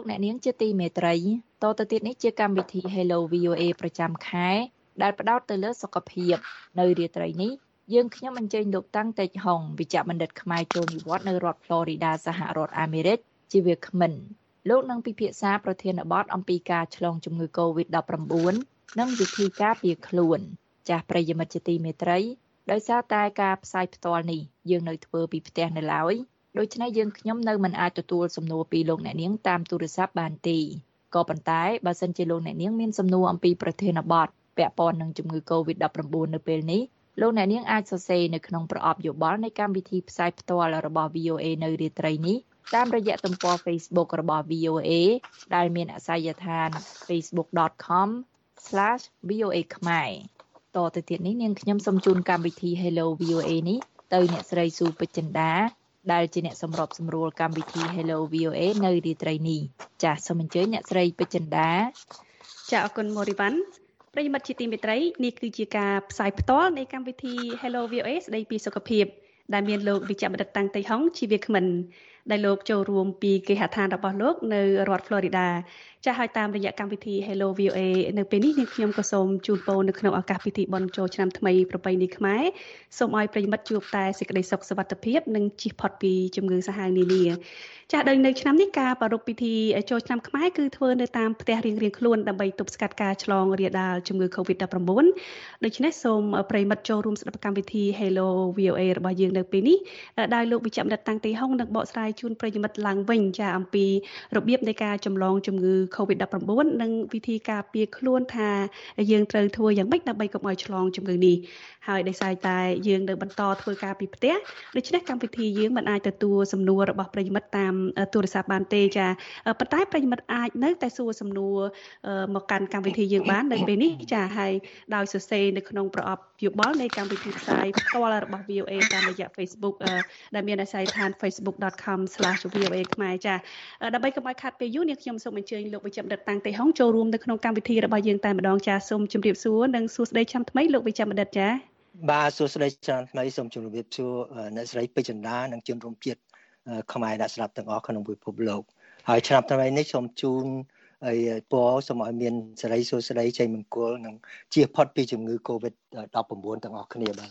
ស់លោកអ្នកនាងជាទីមេត្រីតទៅទៀតនេះជាកម្មវិធី Hello VOA ប្រចាំខែ ដែលផ្ដោតទៅលើសុខភាពនៅរាត្រីនេះយើងខ្ញុំអញ្ជើញលោកតាំងតេជហុងវិជ្ជបណ្ឌិតខ្មែរចូលនិវត្តន៍នៅរដ្ឋ Florida សហរដ្ឋអាមេរិកជាវាគ្មិនលោកនឹងពិភាក្សាប្រធានបទអំពីការឆ្លងជំងឺ Covid-19 និងវិធីការពារខ្លួន ចាស់ប្រិយមិត្តជាទីមេត្រីដោយសារតែការផ្សាយផ្ទាល់នេះយើងនៅធ្វើពីផ្ទះនៅឡើយ ដូច្នេះយើងខ្ញុំនៅមិនអាចទទួលសំណួរពីលោកអ្នកនាងតាមទូរស័ព្ទបានទេក៏ប៉ុន្តែបើសិនជាលោកអ្នកនាងមានសំណួរអំពីប្រធានបទពាក់ព័ន្ធនឹងជំងឺ Covid-19 នៅពេលនេះលោកអ្នកនាងអាចសរសេរនៅក្នុងប្រអប់យោបល់នៃកម្មវិធីផ្សាយផ្ទាល់របស់ VOA នៅរាត្រីនេះតាមរយៈទំព័រ Facebook របស់ VOA ដែលមានអាសយដ្ឋាន facebook.com/voa ខ្មែរតទៅទៀតនេះនាងខ្ញុំសូមជូនកម្មវិធី Hello VOA នេះទៅអ្នកស្រីស៊ូពេជ្រចិន្តា ដែលជាអ្នកសម្របសម្រួលកម្មវិធី Hello VOA នៅរាត្រីនេះចាសសូមអញ្ជើញអ្នកស្រីពេជ្រចិន្តាចាអរគុណមូរីវ៉ាន់ប្រិយមិត្តជាទីមេត្រីនេះគឺជាការផ្សាយផ្ទាល់នៃកម្មវិធី Hello VOA ស្ដីពីសុខភាពដែលមានលោកវិជ្ជបណ្ឌិតតាំងតៃហុងជាវាគ្មិនដែលលោកចូលរួមពីគេហដ្ឋានរបស់លោកនៅរដ្ឋ Florida ចាស់ហើយតាមរយៈកម្មវិធី Hello VOA នៅពេលនេះនាងខ្ញុំក៏សូមជូនពរនៅក្នុងឱកាសពិធីបុណ្យចូលឆ្នាំថ្មីប្រពៃណីខ្មែរសូមឲ្យប្រិយមិត្តជួបតែសេចក្តីសុខសុវត្ថិភាពនិងជៀសផុតពីជំងឺសាហាវនានាចាស់ដោយនៅឆ្នាំនេះការប្រារព្ធពិធីចូលឆ្នាំខ្មែរគឺធ្វើនៅតាមផ្ទះរៀងៗខ្លួនដើម្បីទប់ស្កាត់ការឆ្លងរាលដាលជំងឺ Covid-19 ដូច្នេះសូមប្រិយមិត្តចូលរួមស្ដាប់កម្មវិធី Hello VOA របស់យើងនៅពេលនេះដោយលោកវិជ្ជបណ្ឌិតតាំងទីហុងនឹងបកស្រាយជូនប្រិយមិត្តឡើងវិញចាអំពីរបៀបនៃការចម្លងជំងឺ COVID-19 និងវិធីការពារខ្លួនថាយើងត្រូវធ្វើយ៉ាងម៉េចដើម្បីកុំឲ្យឆ្លងជំងឺនេះហើយដោយសារតែយើងនៅបន្តធ្វើការពីផ្ទះដូច្នេះកម្មវិធីយើងមិនអាចទទួលសំណួររបស់ប្រិយមិត្តតាមទូរស័ព្ទបានទេចាប៉ុន្តែប្រិយមិត្តអាចនៅតែសួរសំណួរមកកាន់កម្មវិធីយើងបាននៅពេលនេះចាហើយដោយសរសេរនៅក្នុងប្រអប់យោបល់នៃកម្មវិធីផ្សាយផ្ទាល់របស់ VOA តាមរយៈ Facebook ដែលមានអាស័យដ្ឋាន facebook.com/voa ខ្មែរចាដើម្បីកុំឲ្យខាត់ពេលយូរនេះខ្ញុំសូមអញ្ជើញលោកវិជ្ជបណ្ឌិតតាំងតេហុងចូលរួមនៅក្នុងកម្មវិធីរបស់យើងតែម្ដងចាសូមជម្រាបសួរនិងសួស្តីឆ្នាំថ្មីលោកវិជ្ជបណ្ឌិតចាបាទសួស្តីឆ្នាំថ្មីសូមជម្រាបសួរអ្នកស្រីពេជ្រចន្ទានិងជនរួមជាតិខ្មែរអ្នកស្ដាប់ទាំងអស់ក្នុងពិភពលោកហើយឆ្នាំថ្មីនេះសូមជូនហើយពរសូមឲ្យមានសេរីសុខស្តីជ័យមង្គលនិងជៀសផុតពីជំងឺ Covid-19 ទាំងអស់គ្នាបាទ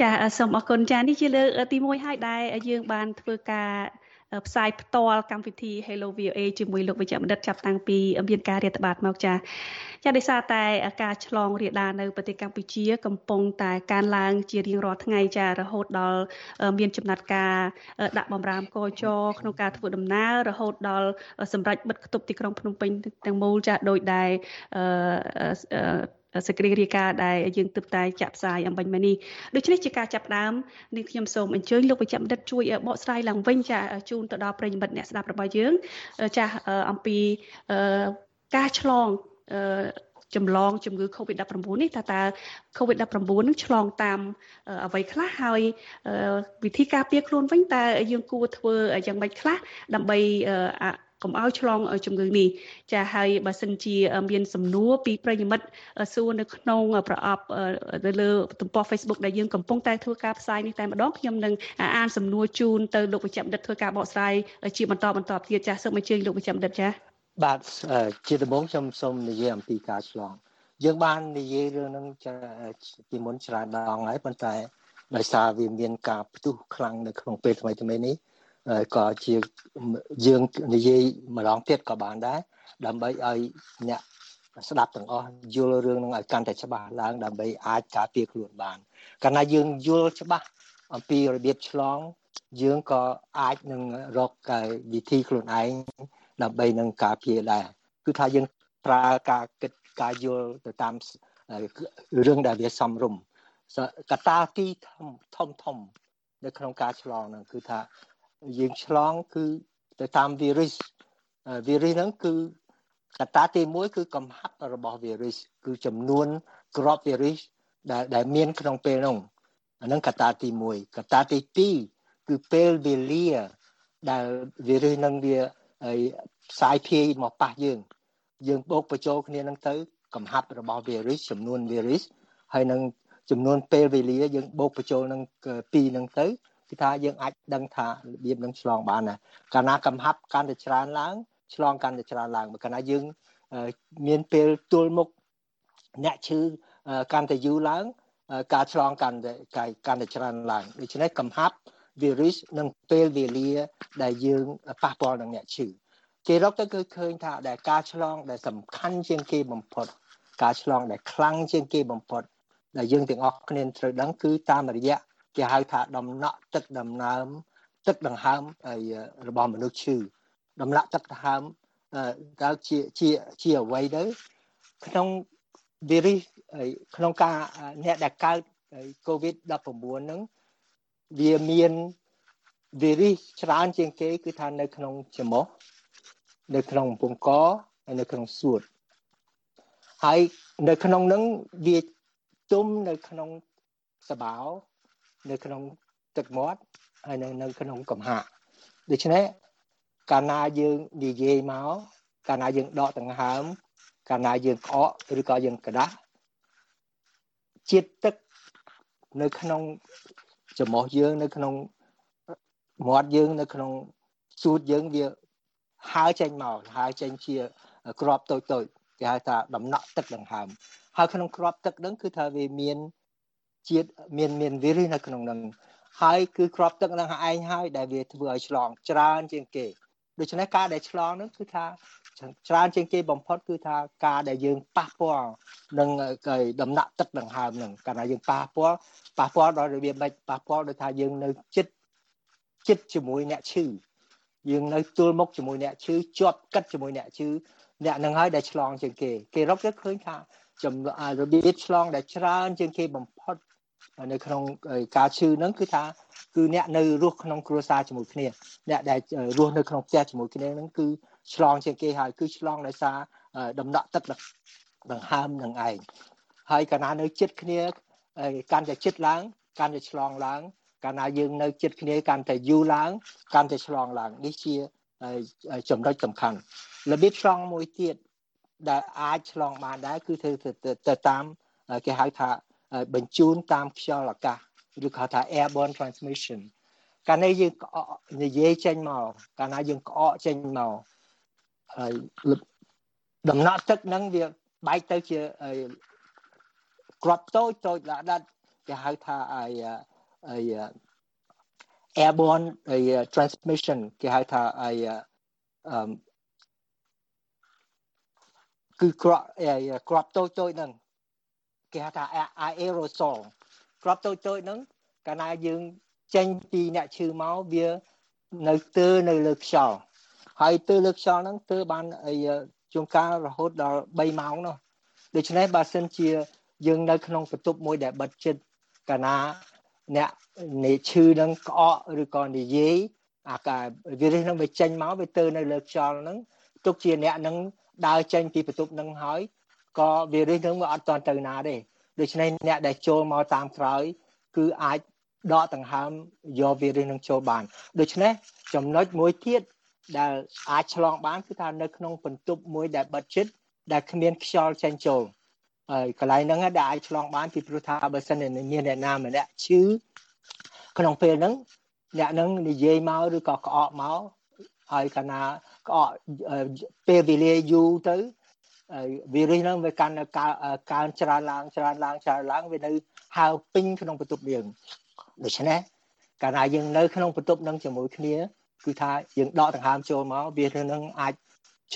ចាសូមអរគុណចានេះជាលើកទី1ហើយដែលយើងបានធ្វើការ ផ្សាយផ្ទាល់កម្មវិធី Hello VOA ជាមួយលោកវិជ្ជបណ្ឌិតចាប់តាំងពីមានការរាតត្បាតមកចាចាដោយសារតែការឆ្លងរាលដាលនៅប្រទេសកម្ពុជា កំពុងតែកើនឡើងជារៀងរាល់ថ្ងៃចារហូតដល់មានចំណាត់ការដាក់បំរាមកចក្នុងការធ្វើដំណើររហូតដល់សម្រាប់បិទគប់ទីក្រុងភ្នំពេញទាំងមូលចាដោយដែល សេចក្តីរាយការណ៍ដែលយើងទើបតែចាក់ផ្សាយអំបញ្ញមកនេះដូច្នេះជាការចាប់ដើមនេះខ្ញុំសូមអញ្ជើញលោកវិជ្ជបណ្ឌិតជួយបកស្រាយឡើងវិញចាជូនទៅដល់ប្រិយមិត្តអ្នកស្ដាប់របស់យើងចាស់អំពីការឆ្លងចម្លងជំងឺ Covid-19 នេះតើតើ Covid-19 នឹងឆ្លងតាមអ្វីខ្លះហើយវិធីការពារខ្លួនវិញតើយើងគួរធ្វើយ៉ាងម៉េចខ្លះដើម្បី កុំឲ្យឆ្លងជំងឺនេះចាហើយបើសិនជាមានសំណួរពីប្រិយមិត្តសួរនៅក្នុងប្រអប់នៅលើទំព័រ Facebook ដែលយើងកំពុងតែធ្វើការផ្សាយនេះតែម្ដងខ្ញុំនឹងអានសំណួរជូនទៅលោកវិជ្ជបណ្ឌិតធ្វើការបកស្រាយជាបន្តបន្តទៀតចាសូមអញ្ជើញលោកវិជ្ជបណ្ឌិតចាបាទជាដំបូងខ្ញុំសូមនិយាយអំពីការឆ្លងយើងបាននិយាយរឿងហ្នឹងពីមុនច្រើនដងហើយប៉ុន្តែដោយសារវាមានការផ្ទុះខ្លាំងនៅក្នុងពេលថ្មីថ្មីនេះ ក៏ជាយើងនិយាយម្ដងទៀតក៏បានដែរដើម្បីឲ្យអ្នកស្ដាប់ទាំងអស់យល់រឿងនឹងឲ្យកាន់តែច្បាស់ឡើងដើម្បីអាចការពារខ្លួនបានកាលណាយើងយល់ច្បាស់អំពីរបៀបឆ្លង យើងក៏អាចនឹងរកវិធីខ្លួនឯងដើម្បីនឹងការពារដែរគឺថាយើងប្រើការគិតការយល់ទៅតាមរឿងដែលវាសមរម្យកត្តាទីធំធំ នៅក្នុងការឆ្លងហ្នឹងគឺថា យើងឆ្លងគឺទៅតាម virus virus ហ្នឹងគឺកត្តាទី1គឺកំហាប់របស់ virus គឺចំនួនក្រប virus ដែលដែលមានក្នុងពេលនោះអាហ្នឹងកត្តាទី1កត្តាទី2គឺពេលវេលាដែល virus នឹងវាផ្សាយភាយមកប៉ះយើង យើងបូកបញ្ចូលគ្នានឹងទៅកំហាប់របស់ virus ចំនួន virus ហើយនឹងចំនួនពេលវេលាយើងបូកបញ្ចូលនឹងពីរនឹងទៅ គឺថាយើងអាចដឹងថារបៀបនឹងឆ្លងបានណាកាលណាកំហាប់កាន់តែច្រើនឡើងឆ្លងកាន់តែច្រើនឡើងបើកាលណាយើងមានពេលទល់មុខអ្នកឈឺកាន់តែយូរឡើងការឆ្លងកាន់តែកាន់តែច្រើនឡើងដូច្នេះកំហាប់ virus និងពេលវេលា ដែលយើងប៉ះពាល់នឹងអ្នកឈឺគេរកទៅគឺឃើញថាដែលការឆ្លងដែលសំខាន់ជាងគេបំផុត ការឆ្លងដែលខ្លាំងជាងគេបំផុតដែលយើងទាំងអស់គ្នាត្រូវដឹងគឺតាមរយៈ គេហៅថាដំណក់ទឹកដំណើមទឹកដង្ហើមរបស់មនុស្សឈឺដំណាក់ទឹកដង្ហើមតើជាជាជាអ្វីទៅក្នុង virus ក្នុងការអ្នកដែលកើត COVID-19 ហ្នឹងវាមាន virus ច្រើនជាងគេ គឺថានៅក្នុងច្រមុះនៅក្នុងពងកហើយនៅក្នុងសួតហើយនៅក្នុងហ្នឹងវាទុំនៅក្នុងសបោ នៅក្នុងទឹកមាត់ហើយនៅនៅក្នុងកំហាក់ដូច្នេះកាលណាយើងនិយាយមកកាលណាយើងដកដង្ហើមកាលណាយើងក្អកឬក៏យើងក្តាស់ជាតិទឹកនៅក្នុងច្រមុះយើងនៅក្នុងមាត់យើងនៅក្នុងសួតយើងវាហើចេញមកហើចេញជាក្របតូចតូចគេហៅថាដំណក់ទឹកដង្ហើមហើយក្នុងក្របទឹកហ្នឹងគឺថាវាមាន ជាតិមានមានវីរុសនៅក្នុងហ្នឹងហើយគឺក្របទឹកហ្នឹងឯងហើយដែលវាធ្វើឲ្យឆ្លងច្រើនជាងគេដូច្នេះការដែលឆ្លងហ្នឹងគឺថាច្រើនជាងគេបំផុតគឺថាការដែលយើងប៉ះពាល់នឹងដំណាក់ទឹកដង្ហើមហ្នឹងកាលណាយើងប៉ះពាល់ប៉ះពាល់ដល់របៀបម៉េចប៉ះពាល់ដោយថាយើងនៅចិត្តចិត្តជាមួយអ្នកឈឺយើងនៅទល់មុខជាមួយអ្នកឈឺជាប់កិតជាមួយអ្នកឈឺអ្នកនឹងហើយដែលឆ្លងជាងគេគេរកទៅឃើញថារបៀបឆ្លងដែលច្រើនជាងគេបំផុត នៅក្នុងការឈឺហ្នឹងគឺថាគឺអ្នកនៅរស់ក្នុងគ្រួសារជាមួយគ្នាអ្នកដែលរស់នៅក្នុងផ្ទះជាមួយគ្នាហ្នឹងគឺឆ្លងជាងគេហើយគឺឆ្លងដោយសារដំណក់ទឹកដង្ហើមនឹងឯងហើយកាលណានៅចិត្តគ្នាកាន់តែចិត្តឡើងកាន់តែឆ្លងឡើងកាលណាយើងនៅចិត្តគ្នាកាន់តែយូរឡើងកាន់តែឆ្លងឡើងនេះជាចំណុចសំខាន់របៀបឆ្លងមួយទៀតដែលអាចឆ្លងបានដែរគឺធ្វើទៅតាមគេហៅថា បញ្ជូនតាមខ្យល់អាកាសឬក៏ថា airborne transmission កាលណាយើងនិយាយចេញមកកាលណាយើងក្អកចេញមកហើយដំណក់ទឹកហ្នឹងវាបែកទៅជាក្របតូចតូចដាក់គេហៅថាអីអី airborne អី transmission គេហៅថាអីអឺគឺក្របក្របតូចតូចហ្នឹង គេហៅថា aerosol ក្របតូចតូចហ្នឹងកាលណាយើងចេញពីអ្នកឈឺមកវានៅទើនៅលើខ្យល់ហើយទើលើខ្យល់ហ្នឹងទើបានអីជួនកាលរហូតដល់3ម៉ោងនោះដូច្នេះបើសិនជាយើងនៅក្នុងបន្ទប់មួយដែលបិទជិតកាលណាអ្នកនេឈឺនឹងក្អកឬក៏និយាយអាការវីរុសនឹងវាចេញមកវាទៅនៅលើខ្យល់ហ្នឹងទុកជាអ្នកនឹងដើរចេញពីបន្ទប់នឹងហើយ ក៏វីរុសនឹងវាអត់តទៅណាទេដូច្នេះអ្នកដែលចូលមកតាមក្រោយ គឺអាចដកដង្ហើមយកវីរុសនឹងចូលបានដូច្នេះចំណុចមួយទៀតដែលអាចឆ្លងបានគឺថានៅក្នុងបន្ទប់មួយដែលបិទជិតដែលគ្មានខ្យល់ចេញចូលហើយកន្លែងហ្នឹងដែលអាចឆ្លងបានពីព្រោះថាបើសិនមានអ្នកណាម្នាក់ឈឺក្នុងពេលហ្នឹងអ្នកហ្នឹងនិយាយមកឬក៏ក្អកមកហើយកាលណាក្អកពេលវេលាយូរទៅ វីរុសហ្នឹងវាកាន់កើនច្រើនឡើងច្រើនឡើងច្រើនឡើងវានៅហើពេញក្នុងបន្ទប់យើងដូច្នេះកាលណាយើងនៅក្នុងបន្ទប់ហ្នឹងជាមួយគ្នាគឺថាយើងដកដង្ហើមចូលមកវានឹងអាច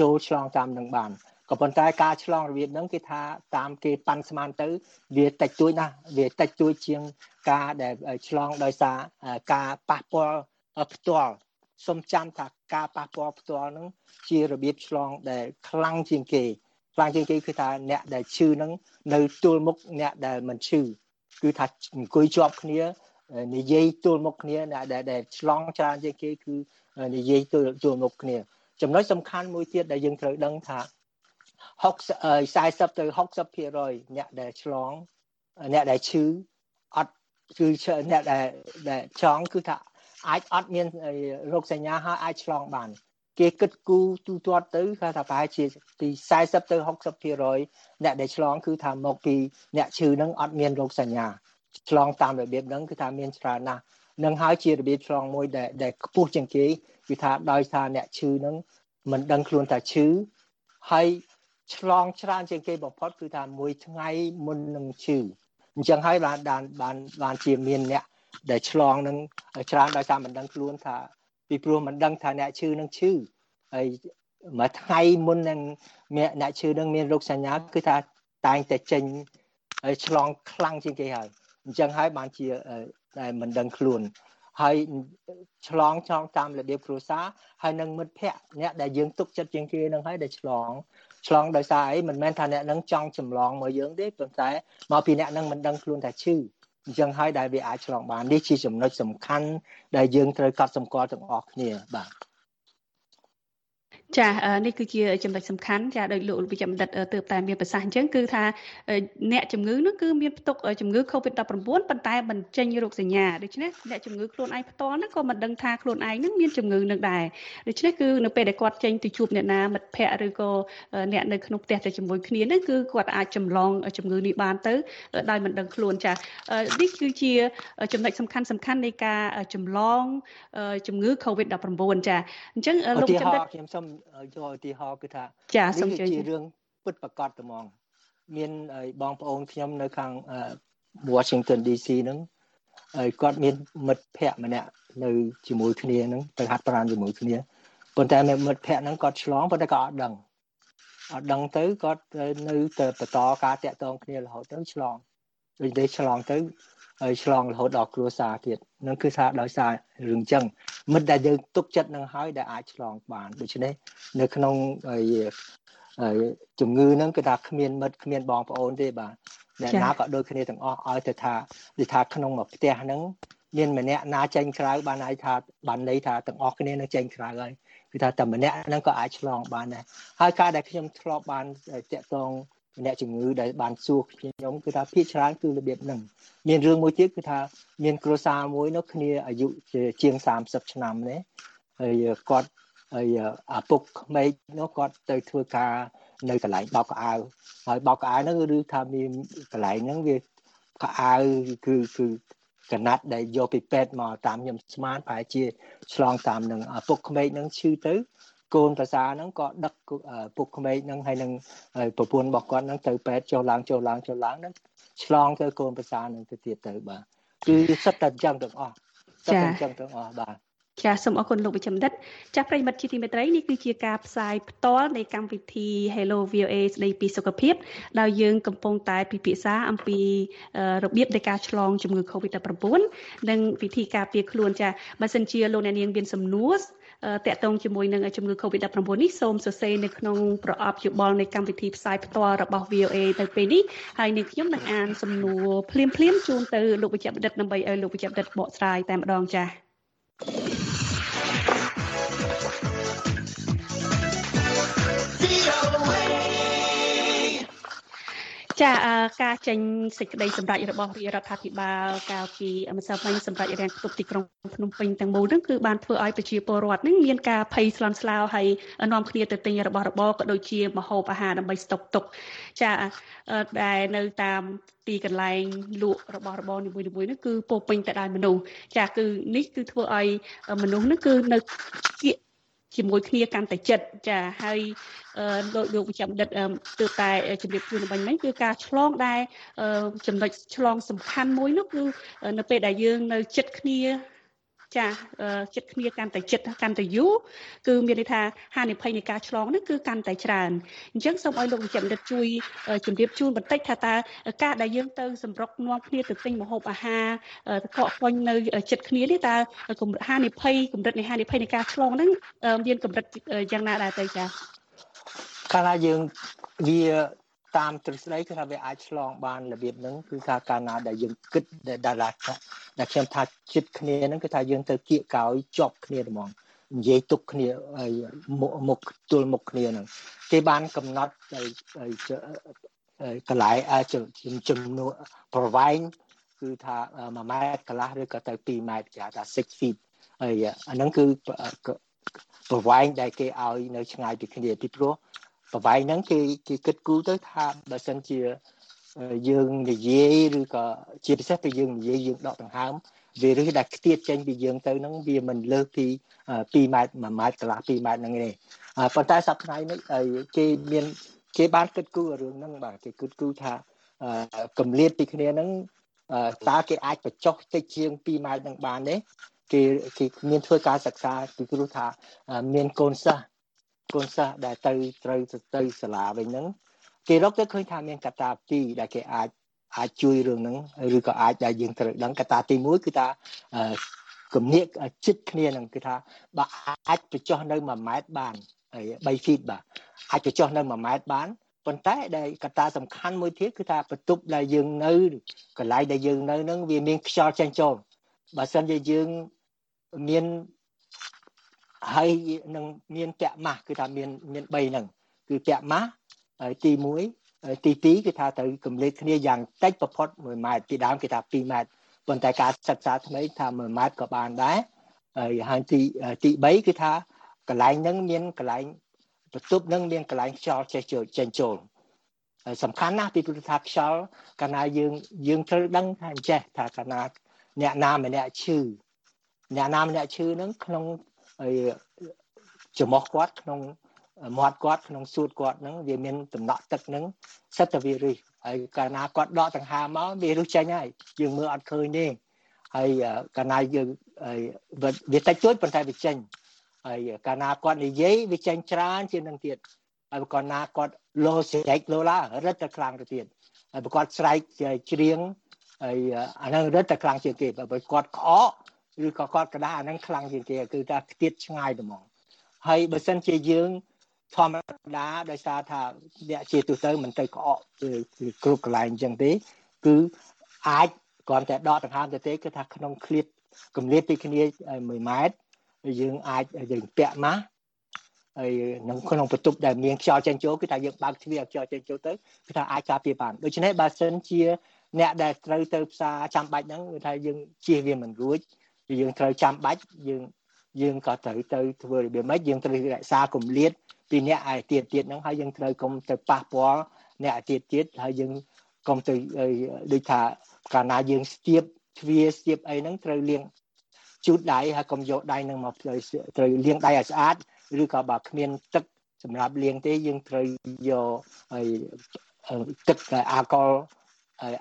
ចូលឆ្លងតាមនឹងបានក៏ប៉ុន្តែការឆ្លងរបៀបហ្នឹងគេថាតាមគេប៉ាន់ស្មានទៅ វាតិចតួចណាស់វាតិចតួចជាងការដែលឆ្លងដោយសារការប៉ះពាល់ផ្ទាល់សូមចាំថាការប៉ះពាល់ផ្ទាល់ហ្នឹងជារបៀបឆ្លងដែលខ្លាំងជាងគេ ខ្លាំងជាងគេគឺថាអ្នកដែលឈឺហ្នឹងនៅទល់មុខអ្នកដែលមិនឈឺគឺថាអង្គុយជាប់គ្នានិយាយទល់មុខគ្នាដែលដែលឆ្លងច្រើនជាងគេគឺនិយាយទល់ទល់មុខគ្នា ចំណុចសំខាន់មួយទៀតដែលយើងត្រូវដឹងថា60 40ទៅ60%អ្នកដែលឆ្លងអ្នកដែលឈឺអត់គឺអ្នកដែលដែលចង់គឺថាអាចអត់មានរោគសញ្ញាហើយអាចឆ្លងបាន គេគិតគូរទូទាត់ទៅគេថាប្រហែលជាពី40ទៅ60%អ្នកដែលឆ្លងគឺថាមកពីអ្នកឈឺនឹងអត់មានរោគសញ្ញាឆ្លងតាមរបៀបហ្នឹងគឺថាមានច្រើនណាស់នឹងហើយជារបៀបឆ្លងមួយដែលដែលខ្ពស់ជាងគេគឺថាដោយសារអ្នកឈឺហ្នឹងមិនដឹងខ្លួនថាឈឺហើយឆ្លងច្រើនជាងគេបំផុតគឺថាមួយថ្ងៃមុននឹងឈឺអញ្ចឹងហើយបានបានបានបានជាមានអ្នកដែលឆ្លងនឹងច្រើនដោយសារមិនដឹងខ្លួនថា ពីព្រោះមិនដឹងថាអ្នកឈឺនឹងឈឺហើយមួយថ្ងៃមុននឹងអ្នកឈឺនឹងមានរោគសញ្ញាគឺថាតែងតែចេញហើយឆ្លងខ្លាំងជាងគេហើយអញ្ចឹងហើយបានជាតែមិនដឹងខ្លួនហើយឆ្លងឆ្លងតាមរបៀបគ្រួសារហើយនឹងមិត្តភ័ក្តិអ្នកដែលយើងទុកចិត្តជាងគេនឹងហើយដែលឆ្លងឆ្លងដោយសារអីមិនមែនថាអ្នកនឹងចង់ចម្លងមកយើងទេប៉ុន្តែមកពីអ្នកនឹងមិនដឹងខ្លួនថាឈឺ អញ្ចឹងហើយដែលវាអាចឆ្លងបាននេះជាចំណុចសំខាន់ដែលយើងត្រូវកត់សម្គាល់ទាំងអស់គ្នាបាទ ចានេះគឺជាចំណុចសំខាន់ចាដោយលោកវិជ្ជបណ្ឌិតទើបតែមានប្រសាសន៍អញ្ចឹងគឺថាអ្នកជំងឺនោះគឺមានផ្ទុកជំងឺ Covid-19 ប៉ុន្តែមិនចេញរោគសញ្ញាដូច្នេះអ្នកជំងឺខ្លួនឯងផ្ទាល់ហ្នឹងក៏មិនដឹងថាខ្លួនឯងហ្នឹងមានជំងឺនឹងដែរដូច្នេះគឺនៅពេលដែលគាត់ចេញទៅជួបអ្នកណាមិត្តភ័ក្តិឬក៏អ្នកនៅក្នុងផ្ទះតែជាមួយគ្នាហ្នឹងគឺគាត់អាចចម្លងជំងឺនេះបានទៅដោយមិនដឹងខ្លួនចានេះគឺជាចំណុចសំខាន់សំខាន់នៃការចម្លងជំងឺ Covid-19 ចាអញ្ចឹងលោកជំរាបខ្ញុំសូមយកឧទាហរណ៍គឺថាចាសូមជួយជារឿងពិតប្រកបត្មង មានបងប្អូនខ្ញុំនៅខាង Washington DC ហ្នឹងហើយគាត់មានមិត្តភ័ក្តិម្នាក់នៅជាមួយគ្នាហ្នឹងទៅហាត់ប្រាណជាមួយគ្នាប៉ុន្តែមិត្តភ័ក្តិហ្នឹងគាត់ឆ្លងប៉ុន្តែគាត់អត់ដឹងអត់ដឹងទៅគាត់នៅទៅបន្តការតាក់ទងគ្នារហូតទៅឆ្លងដូចនេះឆ្លងទៅ ហើយឆ្លងរហូតដល់គ្រួសារទៀតនឹងគឺថាដោយសាររឿងចឹងមិត្តដែលយើងទុកចិត្តនឹងហើយដែលអាចឆ្លងបានដូច្នេះនៅក្នុងជំងឺហ្នឹងគឺថាគ្មានមិត្តគ្មានបងប្អូនទេបាទអ្នកណាក៏ដូចគ្នាទាំងអស់ឲ្យទៅថានិយាយថាក្នុងមួយផ្ទះហ្នឹងមានម្នាក់ណាចេញក្រៅបានន័យថាបានន័យថាទាំងអស់គ្នានឹងចេញក្រៅហើយគឺថាតែម្នាក់ហ្នឹងក៏អាចឆ្លងបានដែរហើយការដែលខ្ញុំធ្លាប់បានតាក់ទង អ្នកជំងឺដែលបានសួរខ្ញុំគឺថាភាគច្រើនគឺរបៀបហ្នឹងមានរឿងមួយទៀតគឺថាមានគ្រួសារមួយនោះគ្នាអាយុជាង30ឆ្នាំនេះហើយគាត់ហើយឪពុកក្មេកនោះគាត់ទៅធ្វើការនៅកន្លែងបោកកៅអៅហើយបោកកៅអៅហ្នឹងឬថាមានកន្លែងហ្នឹងវាកៅអៅគឺគឺកណាត់ដែលយកពីពេទ្យមកតាមខ្ញុំស្មានប្រហែលជាឆ្លងតាមនឹងឪពុកក្មេកហ្នឹងឈឺទៅ កូនប្រសាហ្នឹងក៏ដឹកពុកក្មេកហ្នឹងហើយនឹងប្រពន្ធរបស់គាត់ហ្នឹងទៅពេទ្យចុះឡើងចុះឡើងចុះឡើងហ្នឹងឆ្លងទៅកូនប្រសាហ្នឹងទៅទៀតទៅបាទគឺសិតតែអញ្ចឹងទាំងអស់សិតតែអញ្ចឹងទាំងអស់បាទចាសសូមអរគុណលោកវិជ្ជបណ្ឌិតចាស់ប្រិមិត្តជាទីមេត្រីនេះគឺជាការផ្សាយផ្ទាល់នៃកម្មវិធី Hello VOA ស្ដីពីសុខភាពដោយយើងកំពុងតែពិភាក្សាអំពីរបៀបនៃការឆ្លងជំងឺ Covid-19 និងវិធីការពារខ្លួនចាបើសិនជាលោកអ្នកនាងមានសំណួរ តកតងជាមួយនឹងជំងឺ Covid-19 នេះសូមសរសេរនៅក្នុងប្រអប់យោបល់នៃកម្មវិធីផ្សាយផ្ទាល់របស់ VOA ទៅពេលនេះហើយនាងខ្ញុំនឹងអានសំណួរភ្លាមៗជូនទៅលោកវិជ្ជបណ្ឌិតដើម្បីឲ្យលោកវិជ្ជបណ្ឌិតបកស្រាយតែម្ដងចា៎ ចាការចេញសេចក្តីសម្រេចរបស់រាជរដ្ឋាភិបាលកាលពីម្សិលមិញសម្រាប់រាំងគប់ទីក្រុងភ្នំពេញទាំងមូលហ្នឹងគឺបានធ្វើឲ្យប្រជាពលរដ្ឋហ្នឹងមានការភ័យស្លន់ស្លោហើយនាំគ្នាទៅទិញរបស់របរក៏ដូចជាម្ហូបអាហារដើម្បីស្តុកទុកចាដែលនៅតាមទីកន្លែងលក់របស់របរនីមួយៗនេះគឺពោពេញទៅដោយមនុស្សចាគឺនេះគឺធ្វើឲ្យមនុស្សនេះគឺនៅគៀក ជាមួយគ្នាកាន់តែចិត្តចាហើយលោកលោកវិជ្ជបណ្ឌិតទើបតែជម្រាបជូនមិញមិញគឺការឆ្លងដែលចំណុចឆ្លងសំខាន់មួយនោះគឺនៅពេលដែលយើងនៅចិត្តគ្នា ចាចិត្តគ្នាកាន់តែចិត្តកាន់តែយូរគឺមានន័យថាហានិភ័យនៃការឆ្លងនេះគឺកាន់តែច្រើនអញ្ចឹងសូមឲ្យលោកវិជ្ជបណ្ឌិតជួយជម្រាបជូនបន្តិចថាតើការដែលយើងទៅសម្រុកនាំគ្នាទៅទិញម្ហូបអាហារកកកុញនៅចិត្តគ្នានេះតើហានិភ័យកម្រិតនៃហានិភ័យនៃការឆ្លងហ្នឹងមានកម្រិតយ៉ាងណាដែរទៅចាកាលណាយើងវា តាមទ្រឹស្ដីគឺថាវាអាចឆ្លងបានរបៀបហ្នឹងគឺថាកាលណាដែលយើងគិតដែលដែលខ្ញុំថាចិត្តគ្នាហ្នឹងគឺថាយើងទៅគៀកកោយជាប់គ្នាហ្មងនិយាយទុកគ្នាមុខទល់មុខគ្នាហ្នឹងគេបានកំណត់កន្លែងចំនួនប្រវែងគឺថា1ម៉ែត្រកន្លះឬក៏ទៅ2ម៉ែត្រគេហៅថា6 feet ហើយអាហ្នឹងគឺប្រវែងដែលគេឲ្យនៅឆ្ងាយពីគ្នាពីព្រោះ ប្រវែងហ្នឹងគេគេគិតគូរទៅថាបើសិនជាយើងនិយាយឬក៏ជាពិសេសទៅយើងនិយាយយើងដកដង្ហើមវាឬដែលខ្ទាតចេញពីយើងទៅហ្នឹងវាមិនលើសពី2ម៉ែត្រ1ម៉ែត្រកន្លះ2ម៉ែត្រហ្នឹងទេប៉ុន្តែសប្តាហ៍នេះគេមានគេបានគិតគូររឿងហ្នឹងបាទគេគិតគូរថាកម្លាតពីគ្នាហ្នឹងតើគេអាចបញ្ចុះតិចជាង2ម៉ែត្រនឹងបានទេគេគេមានធ្វើការសិក្សាពីព្រោះថាមានកូនសិស្ស កូនសិស្សដែលទៅត្រូវទៅសាលាវិញហ្នឹងគេរកទៅឃើញថាមានកត្តាពីរដែលគេអាចអាចជួយរឿងហ្នឹងឬក៏អាចដែលយើងត្រូវដឹងកត្តាទី1គឺថាគំនិតចិត្តគ្នាហ្នឹងគឺថាបើអាចបញ្ចុះនៅ1ម៉ែត្របានហើយ3 feet បាទអាចបញ្ចុះនៅ1ម៉ែត្របានប៉ុន្តែដែលកត្តាសំខាន់មួយទៀតគឺថាបន្ទប់ដែលយើងនៅកន្លែងដែលយើងនៅហ្នឹងវាមានខ្យល់ចេញចូលបើសិនជាយើងមាន ហើយនឹងមានពាក់ម៉ាស់គឺថាមានមាន3ហ្នឹងគឺពាក់ម៉ាស់ទី1ទី2គឺថាត្រូវកម្លេចគ្នាយ៉ាងតិចបំផុត1ម៉ែត្រពីដើមគេថា2ម៉ែត្រប៉ុន្តែការសិក្សាថ្មីថា1ម៉ែត្រក៏បានដែរហើយទីទី3គឺថាកន្លែងហ្នឹងមានកន្លែងបន្ទប់នឹងមានកន្លែងខ្យល់ចេះចូលចេញចូលហើយសំខាន់ណាស់ពីព្រោះថាខ្យល់កាលណាយើងយើងត្រូវដឹងថាអញ្ចេះថាកាលណាអ្នកណាម្នាក់ឈឺអ្នកណាម្នាក់ឈឺហ្នឹងក្នុង ចំោះគាត់ក្នុងមាត់គាត់ក្នុងសួតគាត់ហ្នឹងវាមានដំណក់ទឹកហ្នឹងសិតតែវារិះហើយកាលណាគាត់ដកដង្ហើមមកវារិះចេញហើយយើងមើលអត់ឃើញទេហើយកាលណាយើងវាតិចតួចប៉ុន្តែវាចេញហើយកាលណាគាត់និយាយវាចេញច្រើនជាងនឹងទៀតហើយបើគាត់ណាគាត់លោស្រែកលោឡារឹតតែខ្លាំងទៅទៀតហើយបើគាត់ស្រែកច្រៀងហើយអាហ្នឹងរឹតតែខ្លាំងជាងគេបើគាត់ក្អក ឬក៏គាត់ក្តារអាហ្នឹងខ្លាំងជាងគេគឺថាខ្ទាតឆ្ងាយហ្មងហើយបើសិនជាយើងធម្មតាដោយសារថាអ្នកជាទូទៅមិនទៅក្អកគ្រប់កន្លែងអញ្ចឹងទេគឺអាចគ្រាន់តែដកដង្ហើមទៅទេគឺថាក្នុងឃ្លាតកម្រិតពីគ្នា1ម៉ែត្រយើងអាចយើងពាក់ម៉ាស់ហើយក្នុងក្នុងបន្ទប់ដែលមានខ្យល់ចេញចូលគឺថាយើងបើកទ្វារខ្យល់ចេញចូលទៅគឺថាអាចការពារបានដូច្នេះបើសិនជាអ្នកដែលត្រូវទៅផ្សារចាំបាច់ហ្នឹងគឺថាយើងជៀសវាមិនរួច យើងត្រូវចាំបាច់យើងយើងក៏ត្រូវទៅធ្វើរបៀបម៉េចយើងត្រូវរក្សាគម្លាតពីអ្នកឯទៀតទៀតហ្នឹងហើយយើងត្រូវកុំទៅប៉ះពាល់អ្នកឯទៀតទៀតហើយយើងកុំទៅដូចថាកាលណាយើងស្ទាបទ្វារស្ទាបអីហ្នឹងត្រូវលាងជូតដៃហើយកុំយកដៃនឹងមកត្រូវលាងដៃឲ្យស្អាតឬក៏បើគ្មានទឹកសម្រាប់លាងទេយើងត្រូវយកហើយទឹកអាល់កុល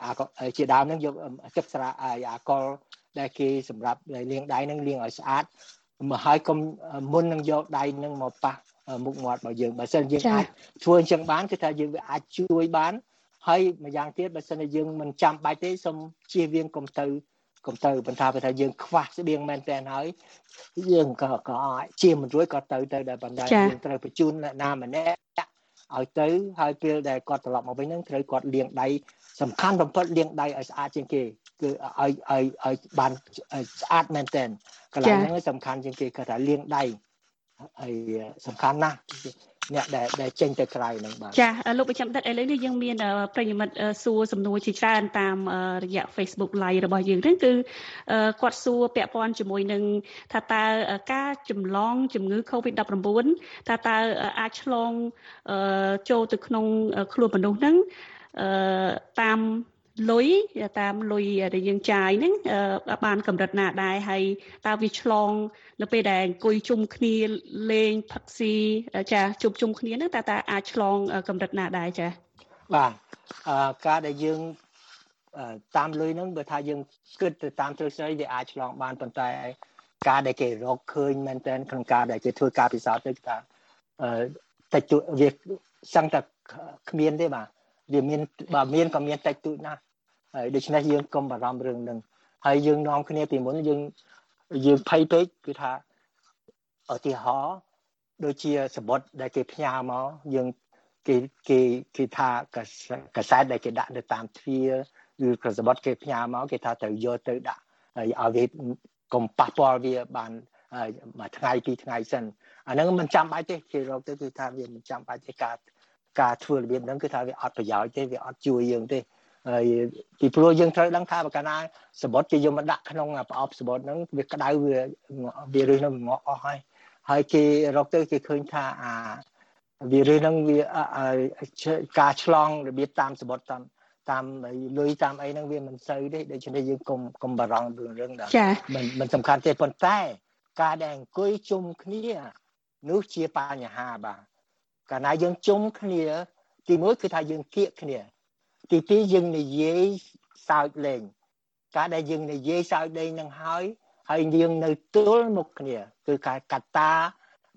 អាល់កុលជាដើមហ្នឹងយកទឹកស្រាអាល់កុល ដែលគេសម្រាប់លាងដៃហ្នឹងលាងឲ្យស្អាតមកហើយកុំមុននឹងយកដៃហ្នឹងមកប៉ះមុខមាត់របស់យើងបើសិនយើងអាចធ្វើអញ្ចឹងបានគឺថាយើងវាអាចជួយបានហើយម្យ៉ាងទៀតបើសិនជាយើងមិនចាំបាច់ទេសូមជៀសវាងកុំទៅកុំទៅបន្តថាយើងខ្វះស្បៀងមែនតើហើយយើងក៏ក៏ជាមិនរួចក៏ទៅទៅដែរបណ្ដាយើងត្រូវបញ្ជូនអ្នកណាម្នាក់ ឲ្យទៅហើយពេលដែលគាត់ត្រឡប់មកវិញហ្នឹងត្រូវគាត់លាងដៃសំខាន់បំផុតលាងដៃឲ្យស្អាតជាងគេគឺឲ្យឲ្យឲ្យបានស្អាតមែនតើកន្លែងហ្នឹងសំខាន់ជាងគេគាត់ថាលាងដៃហើយសំខាន់ណាស់ អ្នកដែលដែលចេញទៅក្រៅហ្នឹងបាទចាលោកប្រចាំដិតឥឡូវនេះយើងមានប្រិយមិត្តសួរសំណួរជាច្រើនតាមរយៈ Facebook Live របស់យើងហ្នឹងគឺគាត់សួរពាក់ព័ន្ធជាមួយនឹងថាតើការចម្លងជំងឺ Covid-19 ថាតើអាចឆ្លងចូលទៅក្នុងខ្លួនមនុស្សហ្នឹងតាម លុយតាមលុយដែលយើងចាយហ្នឹងបានកម្រិតណាដែរហើយតើវាឆ្លង នៅពេលដែលអង្គុយជុំគ្នាលេងផឹកស៊ីចាជុំជុំគ្នាហ្នឹងតើតើអាចឆ្លងកម្រិតណាដែរចាបាទអឺការដែលយើងតាមលុយហ្នឹងបើថាយើងគិតទៅតាមទ្រឹស្ដីវាអាចឆ្លងបានប៉ុន្តែការដែលគេរកឃើញមែនតើក្នុងការដែលគេធ្វើការពិសោធន៍ទៅថាអឺតិចតួចវាសឹងតែគ្មានទេបាទ វាមានបើមានក៏មានតិចតួចណាស់ហើយដូច្នេះយើងកុំបារម្ភរឿងហ្នឹងហើយយើងនាំគ្នាពីមុនយើងយើងភ័យពេកគឺថាឧទាហរណ៍ដូចជាសបុតដែលគេផ្ញើមកយើងគេគេគេថាកសែតដែលគេដាក់នៅតាមទ្វារឬក៏សបុតគេផ្ញើមកគេថាត្រូវយកទៅដាក់ហើយឲ្យវាកុំប៉ះពាល់វាបានមួយថ្ងៃពីរថ្ងៃសិនអាហ្នឹងមិនចាំបាច់ទេគេរកទៅគឺថាវាមិនចាំបាច់ទេការ ការធ្វើរបៀបហ្នឹងគឺថាវាអត់ប្រយោជន៍ទេវាអត់ជួយយើងទេហើយពីព្រោះយើងត្រូវដឹងថាបើកាលណាសបុតគេយកមកដាក់ក្នុងប្រអប់សបុតហ្នឹងវាក្តៅវាវារឹសនឹងងក់អស់ហើយហើយគេរកទៅគេឃើញថាអាវារឹសហ្នឹងវាការឆ្លងរបៀបតាមសបុតតាមតាមលុយតាមអីហ្នឹងវាមិនសូវទេដូច្នេះយើងកុំកុំបារម្ភរឿងហ្នឹងចាមិនមិនសំខាន់ទេប៉ុន្តែ ការដែលអង្គុយជុំគ្នានោះជាបញ្ហាបាទ កាលណាយើងជុំគ្នា ទីមួយគឺថាយើងគៀកគ្នា ទីពីរយើងនិយាយសើចលេងការដែលយើងនិយាយសើចលេងនឹងហើយហើយយើងនៅទល់មុខគ្នា គឺការកតា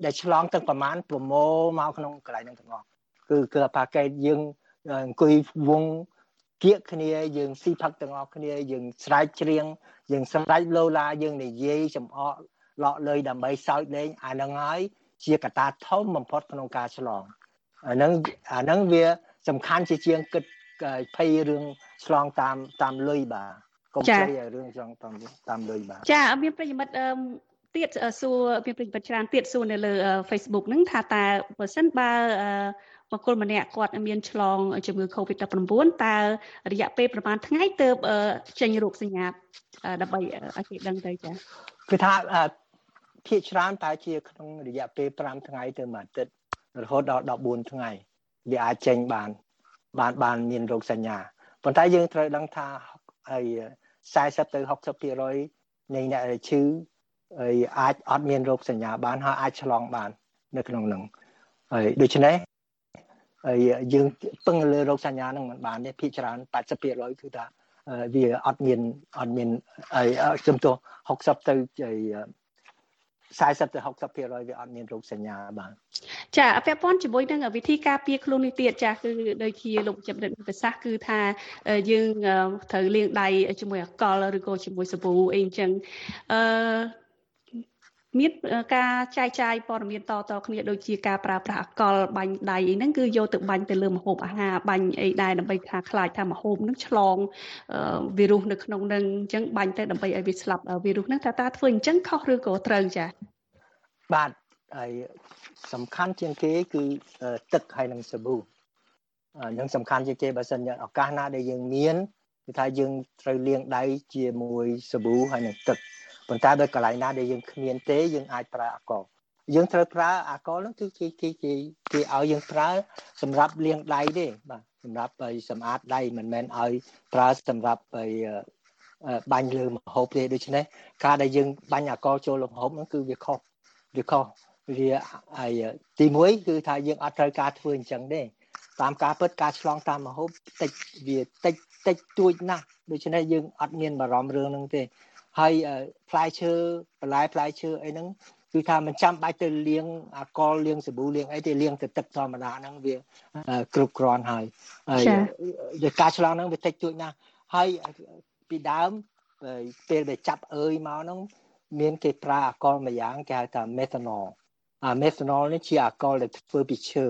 ដែលឆ្លងទាំងប្រមាណប្រមូលមកក្នុងកន្លែងហ្នឹងទាំងអស់គឺគឺអាកេតយើងអង្គុយវងគៀកគ្នាយើងស៊ីផឹកទាំងអស់គ្នាយើងស្រែកច្រៀងយើងស្រែកលោឡាយើងនិយាយចំអកលក់លើយដើម្បីសើចលេងអាហ្នឹងហើយ ជាកត្តាធំបំផុតក្នុងការឆ្លងអាហ្នឹងអាហ្នឹងវាសំខាន់ជាជាងគិតភ័យរឿងឆ្លងតាមតាមលុយបាទកុំភ័យរឿងឆ្លងតាមតាមលុយបាទចាមានប្រិយមិត្តអឺទៀតសួរមានប្រិយមិត្តច្រើនទៀតសួរនៅលើ Facebook ហ្នឹងថាតើបើសិនបើបុគ្គលម្នាក់គាត់មានឆ្លងជំងឺ Covid-19 តើរយៈពេលប្រហែលថ្ងៃទើបចេញរោគសញ្ញាដើម្បីឲ្យគេដឹងទៅចាគឺថា ភាគច្រើនតែជាក្នុងរយៈពេល5ថ្ងៃទៅមួយអាទិត្យរហូតដល់14ថ្ងៃវាអាចចេញបាន បានបានមានរោគសញ្ញាប៉ុន្តែយើងត្រូវដឹងថាហើយ40ទៅ60%នៃអ្នកដែលឈឺហើយអាចអត់មានរោគសញ្ញាបានហើយអាចឆ្លងបាន នៅក្នុងនឹងហើយដូច្នេះហើយយើងពឹងលើរោគសញ្ញានឹងមិនបានទេភាគច្រើន80%គឺថាវាអត់មានអត់មានហើយជំទោះ60ទៅ 40ទៅ60%វាអត់មានរោគសញ្ញាបាទចាពាក់ព័ន្ធជាមួយនឹងវិធីការពារខ្លួននេះទៀតចាគឺដូចជាលោកចម្រិតប្រសាសន៍គឺថាយើងត្រូវលាងដៃជាមួយអាល់កុលឬក៏ជាមួយសាប៊ូអីអញ្ចឹងអឺ មានការចែកចាយព័ត៌មានតតគ្នាដូចជាការប្រើប្រាស់អកលបាញ់ដៃអីហ្នឹងគឺយកទៅបាញ់ទៅលើម្ហូបអាហារបាញ់អីដែរដើម្បីថាខ្លាចថាម្ហូបហ្នឹងឆ្លងវីរុសនៅក្នុងហ្នឹងអញ្ចឹងបាញ់ទៅដើម្បីឲ្យវាស្លាប់វីរុសហ្នឹងថាតើធ្វើអញ្ចឹងខុសឬក៏ត្រូវចា៎បាទហើយសំខាន់ជាងគេគឺទឹកហើយនិងសាប៊ូនឹងសំខាន់ជាងគេបើសិនជាឱកាសណាដែលយើងមានគឺថាយើងត្រូវលាងដៃជាមួយសាប៊ូហើយនិងទឹក ប៉ុន្តែបើកន្លែងណាដែលយើងគ្មានទេយើងអាចប្រើអាល់កុលយើងត្រូវប្រើអាល់កុលហ្នឹងគឺគេគេគេគេឲ្យយើងប្រើសម្រាប់លាងដៃទេបាទសម្រាប់ឲ្យសម្អាតដៃមិនមែនឲ្យប្រើសម្រាប់ឲ្យបាញ់លើម្ហូបទេដូច្នេះការដែលយើងបាញ់អាល់កុលចូលលើម្ហូបហ្នឹងគឺវាខុសវាខុសវាហើយទី1គឺថាយើងអត់ត្រូវការធ្វើអញ្ចឹងទេតាមការពិតការឆ្លងតាមម្ហូបតិចវាតិចតិចទួចណាស់ដូច្នេះយើងអត់មានបារម្ភរឿងហ្នឹងទេ ហើយផ្លែឈើបន្លែផ្លែឈើអីហ្នឹងគឺថាមិនចាំបាច់ទៅលាងអាកលលាងសាប៊ូលាងអីទេលាងទៅទឹកធម្មតាហ្នឹងវាគ្រប់គ្រាន់ហើយហើយការឆ្លងហ្នឹងវាតិចតួចណាស់ហើយពីដើមពេលដែលចាប់អើយមកហ្នឹងមានគេប្រើអាកលមួយយ៉ាងគេហៅថា methanol អា methanol នេះជាអាកលដែលធ្វើពីឈើ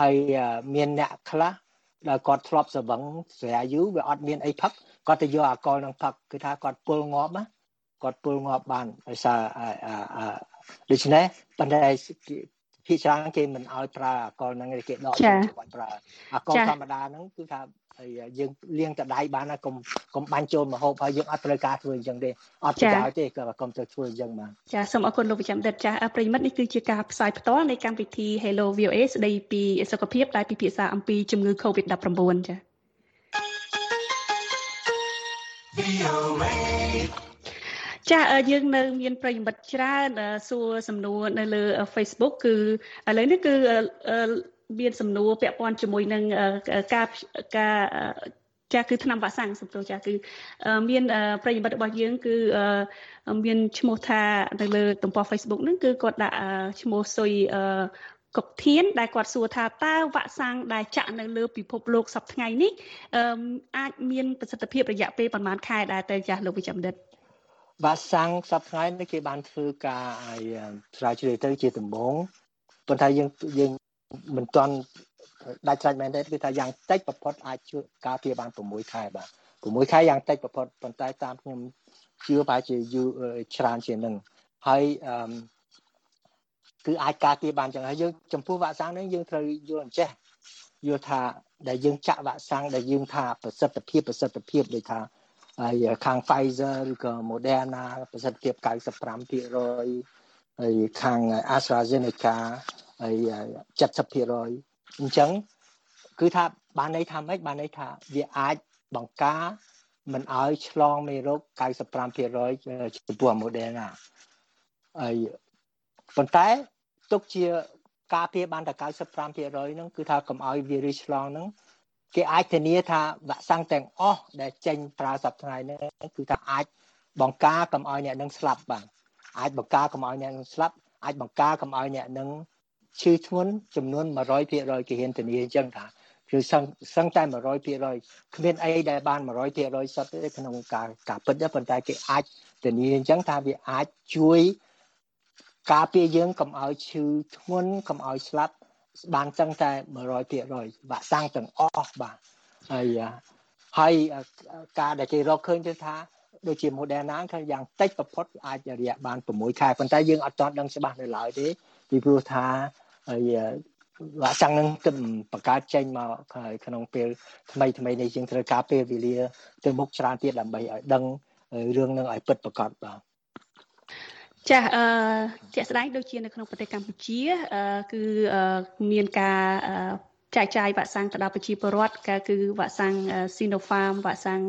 ហើយមានអ្នកខ្លះដែលគាត់ធ្លាប់ស្វឹងស្រាយូរវាអត់មានអីផឹក គាត់ទៅយកអាកលនឹងផឹកគឺថាគាត់ពុលងាប់ណាគាត់ពុលងាប់បានដោយសារដូច្នេះប៉ុន្តែភាគច្រើនគេមិនឲ្យប្រើអាកលហ្នឹងគេដកគាត់ប្រើអាកលធម្មតាហ្នឹងគឺថាយើងលាងតដៃបានណាកុំកុំបាញ់ចូលមហូបហើយយើងអត់ត្រូវការធ្វើអញ្ចឹងទេអត់ប្រយោជន៍ទេក៏កុំទៅធ្វើអញ្ចឹងបានចាសូមអរគុណលោកវិជ្ជបណ្ឌិតចាប្រិមិត្តនេះគឺជាការផ្សាយផ្ទាល់នៃកម្មវិធី Hello VOA ស្ដីពីសុខភាពដែលពិភាក្សាអំពីជំងឺ Covid-19 ចា ចាយើងនៅមានប្រិយមិត្តច្រើនសួរសំណួរនៅលើ Facebook គឺឥឡូវនេះគឺមានសំណួរពាក់ព័ន្ធជាមួយនឹងការការចាគឺឆ្នាំវ៉ាក់សាំងសំទោសចាគឺមានប្រិយមិត្តរបស់យើងគឺមានឈ្មោះថានៅលើទំព័រ Facebook ហ្នឹងគឺគាត់ដាក់ឈ្មោះសុយ កុកធានដែលគាត់សួរថាតើវ៉ាក់សាំងដែលចាក់នៅលើពិភពលោកសប្តាហ៍ថ្ងៃនេះអាចមានប្រសិទ្ធភាពរយៈពេលប្រហែលខែដែរទៅចាស់លោកវិជ្ជបណ្ឌិតវ៉ាក់សាំងសប្តាហ៍ថ្ងៃនេះគេបានធ្វើការឲ្យស្រាវជ្រាវទៅជាដំបូងប៉ុន្តែយើងយើងមិនទាន់ដាច់ស្រេចមែនទេគឺថាយ៉ាងតិចប្រផុតអាចជួយការពារបាន6ខែបាទ6ខែយ៉ាងតិចប្រផុតប៉ុន្តែតាមខ្ញុំជឿប្រហែលជាយូរច្រើនជាងនឹងហើយអឺ គឺអាចការពារបានចឹងហើយយើងចំពោះវ៉ាក់សាំងនេះយើងត្រូវយល់អញ្ចេះយល់ថាដែលយើងចាក់វ៉ាក់សាំងដែលយើងថាប្រសិទ្ធភាពប្រសិទ្ធភាពដូចថាហើយខាង Pfizer ឬក៏ Moderna ប្រសិទ្ធភាព95%ហើយខាង AstraZeneca ហើយ70%អញ្ចឹងគឺថាបានន័យថាម៉េចបានន័យថាវាអាចបង្ការមិនឲ្យឆ្លងមេរោគ95%ចំពោះ Moderna ហើយប៉ុន្តែ ទុកជាការពារបានតែ95%ហ្នឹងគឺថាកុំឲ្យវីរុសឆ្លងហ្នឹងគេអាចធានាថាវ៉ាក់សាំងទាំងអស់ដែលចេញប្រើសប្តាហ៍នេះគឺថាអាចបង្ការកុំឲ្យអ្នកនឹងស្លាប់បាទអាចបង្ការកុំឲ្យអ្នកនឹងស្លាប់អាចបង្ការកុំឲ្យអ្នកនឹងឈឺធ្ងន់ចំនួន100%គេហ៊ានធានាអញ្ចឹងថាគឺសឹងសឹងតែ100%គ្មានអីដែលបាន100%សុទ្ធទេក្នុងការការពិតទេប៉ុន្តែគេអាចធានាអញ្ចឹងថាវាអាចជួយ ការពារយើងកុំឲ្យឈឺធ្ងន់កុំឲ្យស្លាប់បានសឹងតែ100%វ៉ាក់សាំងទាំងអស់បាទហើយហើយការដែលគេរកឃើញគឺថាដូចជា Moderna គឺយ៉ាងតិចបំផុតអាចរយៈបាន6ខែប៉ុន្តែយើងអត់ទាន់ដឹងច្បាស់នៅឡើយទេពីព្រោះថាហើយវ៉ាក់សាំងនឹងទើបបង្កើតចេញមកក្នុងពេលថ្មីថ្មីនេះយើងត្រូវការពេលវេលាទៅមុខច្រើនទៀតដើម្បីឲ្យដឹងរឿងនឹងឲ្យពិតប្រាកដបាទ ចាអឺជាក់ស្ដែងដូចជានៅក្នុងប្រទេសកម្ពុជាអឺគឺមានការចែកចាយវ៉ាក់សាំងទៅដល់ប្រជាពលរដ្ឋក៏គឺវ៉ាក់សាំង Sinopharm វ៉ាក់សាំង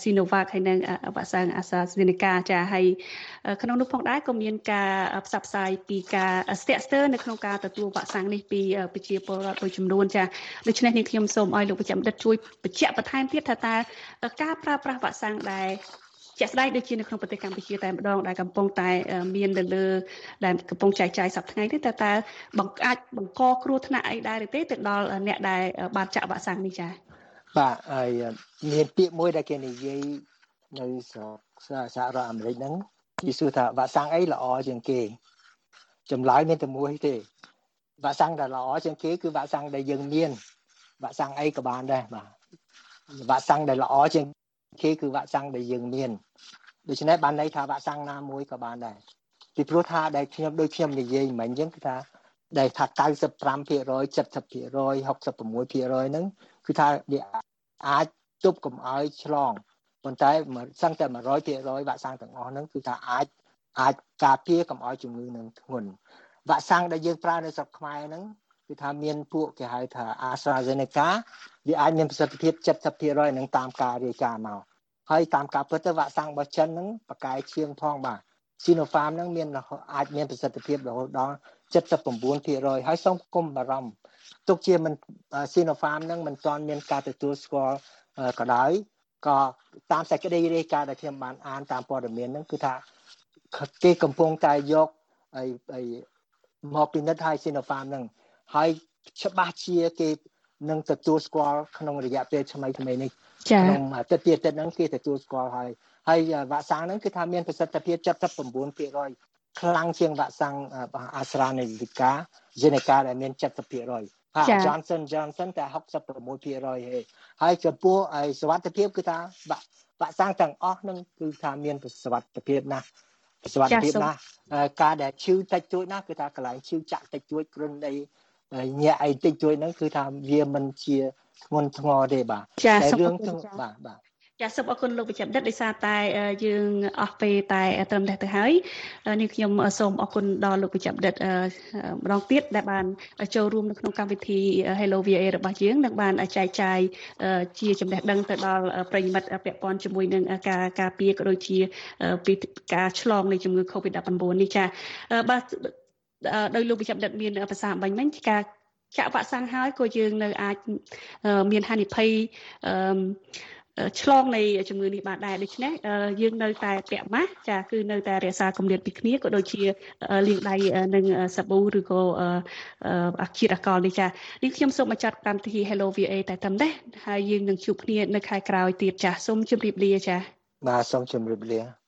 Sinovac ហើយនិងវ៉ាក់សាំង AstraZeneca ចាហើយក្នុងនោះផងដែរក៏មានការផ្សព្វផ្សាយពីការស្ទាក់ស្ទើរនៅក្នុងការទទួលវ៉ាក់សាំងនេះពីប្រជាពលរដ្ឋមួយចំនួនចាដូច្នេះនាងខ្ញុំសូមឲ្យលោកវិជ្ជបណ្ឌិតជួយបញ្ជាក់បន្ថែមទៀតថាតើការប្រើប្រាស់វ៉ាក់សាំងដែល ជាក់ស្ដែងដូចជានៅក្នុងប្រទេសកម្ពុជាតែម្ដងដែលកំពុងតែមាននៅលើដែលកំពុងចែកចាយសប្តាហ៍ថ្ងៃនេះតើតើបង្អាចបង្កគ្រោះថ្នាក់អីដែរឬទេទៅដល់អ្នកដែលបានចាក់វ៉ាក់សាំងនេះចា៎បាទហើយមានពាក្យមួយដែលគេនិយាយនៅសហរដ្ឋអាមេរិកហ្នឹងគេសួរថាវ៉ាក់សាំងអីល្អជាងគេចម្លើយមានតែមួយទេវ៉ាក់សាំងដែលល្អជាងគេគឺវ៉ាក់សាំងដែលយើងមានវ៉ាក់សាំងអីក៏បានដែរបាទវ៉ាក់សាំងដែលល្អជាង គេគឺវ៉ាក់សាំងដែលយើងមានដូច្នេះបានន័យថាវ៉ាក់សាំងណាមួយក៏បានដែរពីព្រោះថាដែលខ្ញុំដូចខ្ញុំនិយាយមិញអញ្ចឹងគឺថាដែលថា95% 70% 66%ហ្នឹងគឺថាវាអាចទប់កុំឲ្យឆ្លងប៉ុន្តែសឹងតែ100%វ៉ាក់សាំងទាំងអស់ហ្នឹងគឺថាអាចអាចការពារកុំឲ្យជំងឺនឹងធ្ងន់វ៉ាក់សាំងដែលយើងប្រើនៅស្រុកខ្មែរហ្នឹងគឺថាមានពួកគេហៅថា AstraZeneca វាអាចមានប្រសិទ្ធភាព70%នឹងតាមការរាយការណ៍មកហើយតាមការពិតទៅវ៉ាក់សាំងរបស់ចិនហ្នឹងបកកាយឈៀងផងបាទ Sinopharm ហ្នឹងមានអាចមានប្រសិទ្ធភាពរហូតដល់79%ហើយសូមគុំបារម្ភទុកជាមិន Sinopharm ហ្នឹងមិនទាន់មានការទទួលស្គាល់ក៏ដោយក៏តាមសេចក្តីរាយការណ៍ដែលខ្ញុំបានអានតាមព័ត៌មានហ្នឹងគឺថាគេកំពុងតែយកអីអីមកពិនិត្យឲ្យ Sinopharm ហ្នឹងហើយច្បាស់ជាគេ នឹងទទួលស្គាល់ក្នុងរយៈពេលថ្មីថ្មីនេះក្នុងទឹកទៀតទឹកហ្នឹងគេទទួលស្គាល់ហើយហើយវ៉ាក់សាំងហ្នឹងគឺថាមានប្រសិទ្ធភាព79%ខ្លាំងជាងវ៉ាក់សាំង AstraZeneca Zeneca ដែលមាន70%ហើយ Johnson Johnson តែ66%ហើយហើយចំពោះឯសវត្ថភាពគឺថាវ៉ាក់សាំងទាំងអស់ហ្នឹងគឺថាមានសវត្ថភាពណាស់សវត្ថភាពណាស់ការដែលឈឺតិចតួចណាស់គឺថាកន្លែងឈឺចាក់តិចតួចគ្រុនអី ញាក់អីតិចតួចហ្នឹងគឺថាវាមិនជាធ្ងន់ធ្ងរទេបាទតែរឿងបាទបាទចាសសូមអរគុណលោកវិជ្ជបណ្ឌិតដោយសារតែយើងអស់ពេលតែត្រឹមនេះទៅហើយនេះខ្ញុំសូមអរគុណដល់លោកវិជ្ជបណ្ឌិតម្ដងទៀតដែលបានចូលរួមនៅក្នុងកម្មវិធី Hello VA របស់យើងនិងបានចែកចាយជាចំណេះដឹងទៅដល់ប្រិយមិត្តពាក់ព័ន្ធជាមួយនឹងការការពារក៏ដូចជាពីការឆ្លងនៃជំងឺ Covid-19 នេះចាបាទ ដោយលោកវិជ្ជបណ្ឌិតមានភាសាបាញ់មិញការចាក់វ៉ាក់សាំងហើយក៏យើងនៅអាចមានហានិភ័យអឺឆ្លងនៃជំងឺនេះបានដែរដូច្នេះយើងនៅតែពាក់ម៉ាស់ចាគឺនៅតែរក្សាគម្លាតពីគ្នាក៏ដូចជាលាងដៃនឹងសាប៊ូឬក៏អាជាតិអាល់កុលនេះចានេះខ្ញុំសូមបញ្ចប់កម្មវិធី Hello VA តែតែនេះហើយយើងនឹងជួបគ្នានៅខែក្រោយទៀតចាសូមជម្រាបលាចាបាទសូមជម្រាបលា